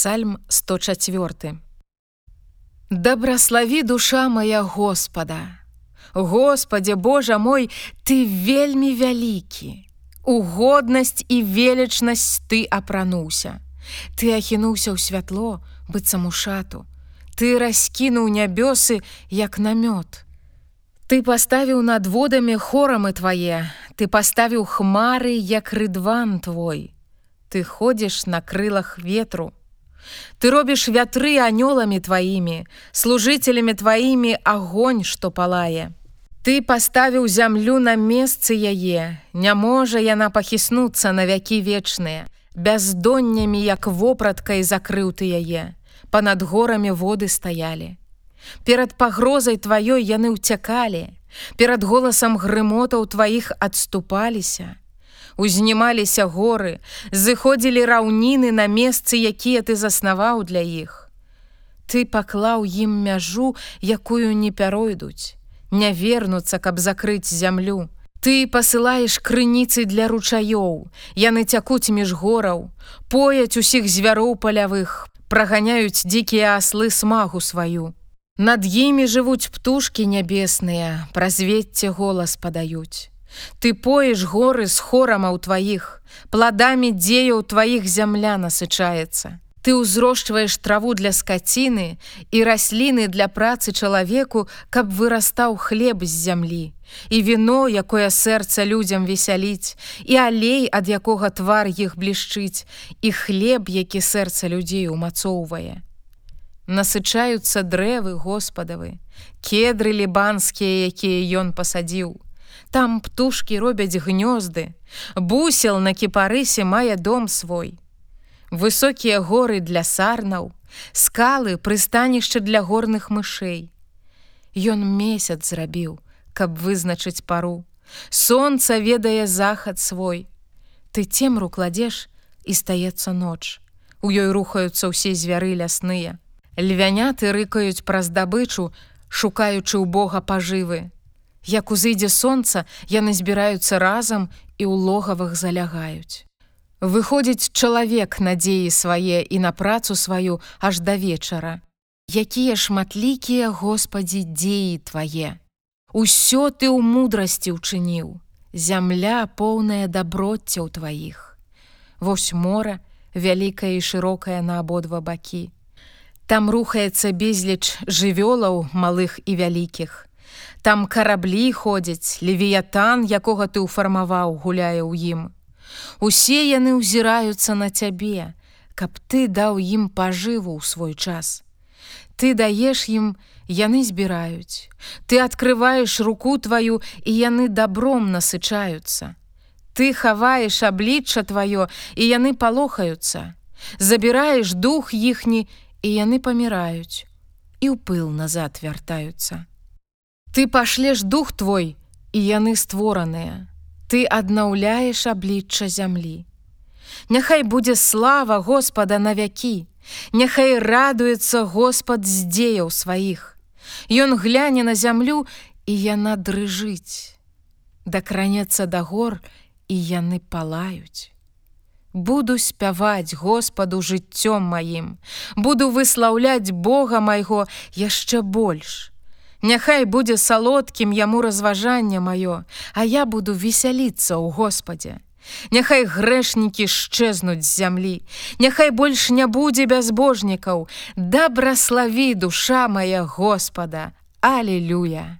Псальм 104. Дабраславі душа моя Господа. Господе Божа мой, ты вельмі вялікі. У годнасць і велічнасць ты апрануўся. Ты ахінуўся ў святло, быццам у шату. Ты раскінуў нябёсы, як намёт. Ты паставіў над водамі хорамы твае, Ты паставіў хмары, як рыдван твой. Ты ходзіш на крылах ветру. Ты робіш вятры анёламі тваімі, служителямі тваімі агонь, што палае. Ты паставіў зямлю на месцы яе, Не можа яна пахіснуцца на вякі вечныя, бяздоннямі, як вопраткай закрыў ты яе. Панад горамі воды стаялі. Перад пагрозай тваёй яны ўцякалі, Перад голасам грымотаў тваіх адступаліся узнімаліся горы, зыходзілі раўніны на месцы, якія ты заснаваў для іх. Ты паклаў ім мяжу, якую не пяройдуць, не вернуцца, каб закрыць зямлю. Ты пасылаеш крыніцы для ручаёў, яны цякуць між гораў, пояць усіх звяроў палявых, праганяюць дзікія аслы смагу сваю. Над імі жывуць птушкі нябесныя, праз вецце голас падаюць. Ты поеш горы з хорамаў тваіх, пладамі дзеяў тваіх зямля насычаецца. Ты ўзрошчваеш траву для скаціны і расліны для працы чалавеку, каб вырастаў хлеб з зямлі. І віно, якое сэрца людзям весяліць, і алей, ад якога твар іх блішчыць, і хлеб, які сэрца людзей умацоўвае. Насычаюцца дрэвы Господавы, кедры лібанскія, якія ён пасадзіў. Там птушки робяць гнёзды, бусел на кіпарысе мае дом свой. Высокія горы для сарнаў, скалы прыстанішча для горных мышэй. Ён месяц зрабіў, каб вызначыць пару. Сонца ведае захад свой. Ты цемру кладзеш і стаецца ноч. У ёй рухаюцца ўсе звяры лясныя. Львяняты рыкаюць праз дабычу, шукаючы ў Бога пажывы. Як узыдзе сонца, яны збіраюцца разам і ў логавых залягаюць. Выходзіць чалавек надзеі свае і на працу сваю аж да вечара. Якія шматлікія Господі дзеі твае. Усё ты ў мудрасці ўчыніў, Зямля поўная даброццяў тваіх. Вось мора, вялікая і шырокая на абодва бакі. Там рухаецца безліч жывёлаў малых і вялікіх. Там караблі ходзяць, левіятан, якога ты ўфармаваў, гуляе ў ім. Усе яны ўзіраюцца на цябе, каб ты даў ім пажыву ў свой час. Ты даеш ім, яны збіраюць. Ты открываеш руку тваю і яны добром насычаюцца. Ты хаваеш аблічча тваё і яны палохаюцца. Забіраеш дух іхні і яны паміраюць і ў пыл назад вяртаюцца. Ты пашлеш дух твой, і яны створаныя. Ты аднаўляеш аблічча зямлі. Няхай будзе слава Господа на вякі, Няхай радуецца Господ з дзеяў сваіх. Ён гляне на зямлю, і яна дрыжыць. Дакранецца да гор, і яны палаюць. Буду спяваць Господу жыццём маім, буду выслаўляць Бога майго яшчэ больш. Няхай будзе салодкім яму разважанне маё, а я буду весяліцца ў Господе. Няхай грэшнікі шчэзнуць з зямлі, Няхай больш не будзе бязбожнікаў, дабраславі душа моя Господа, Алелюя!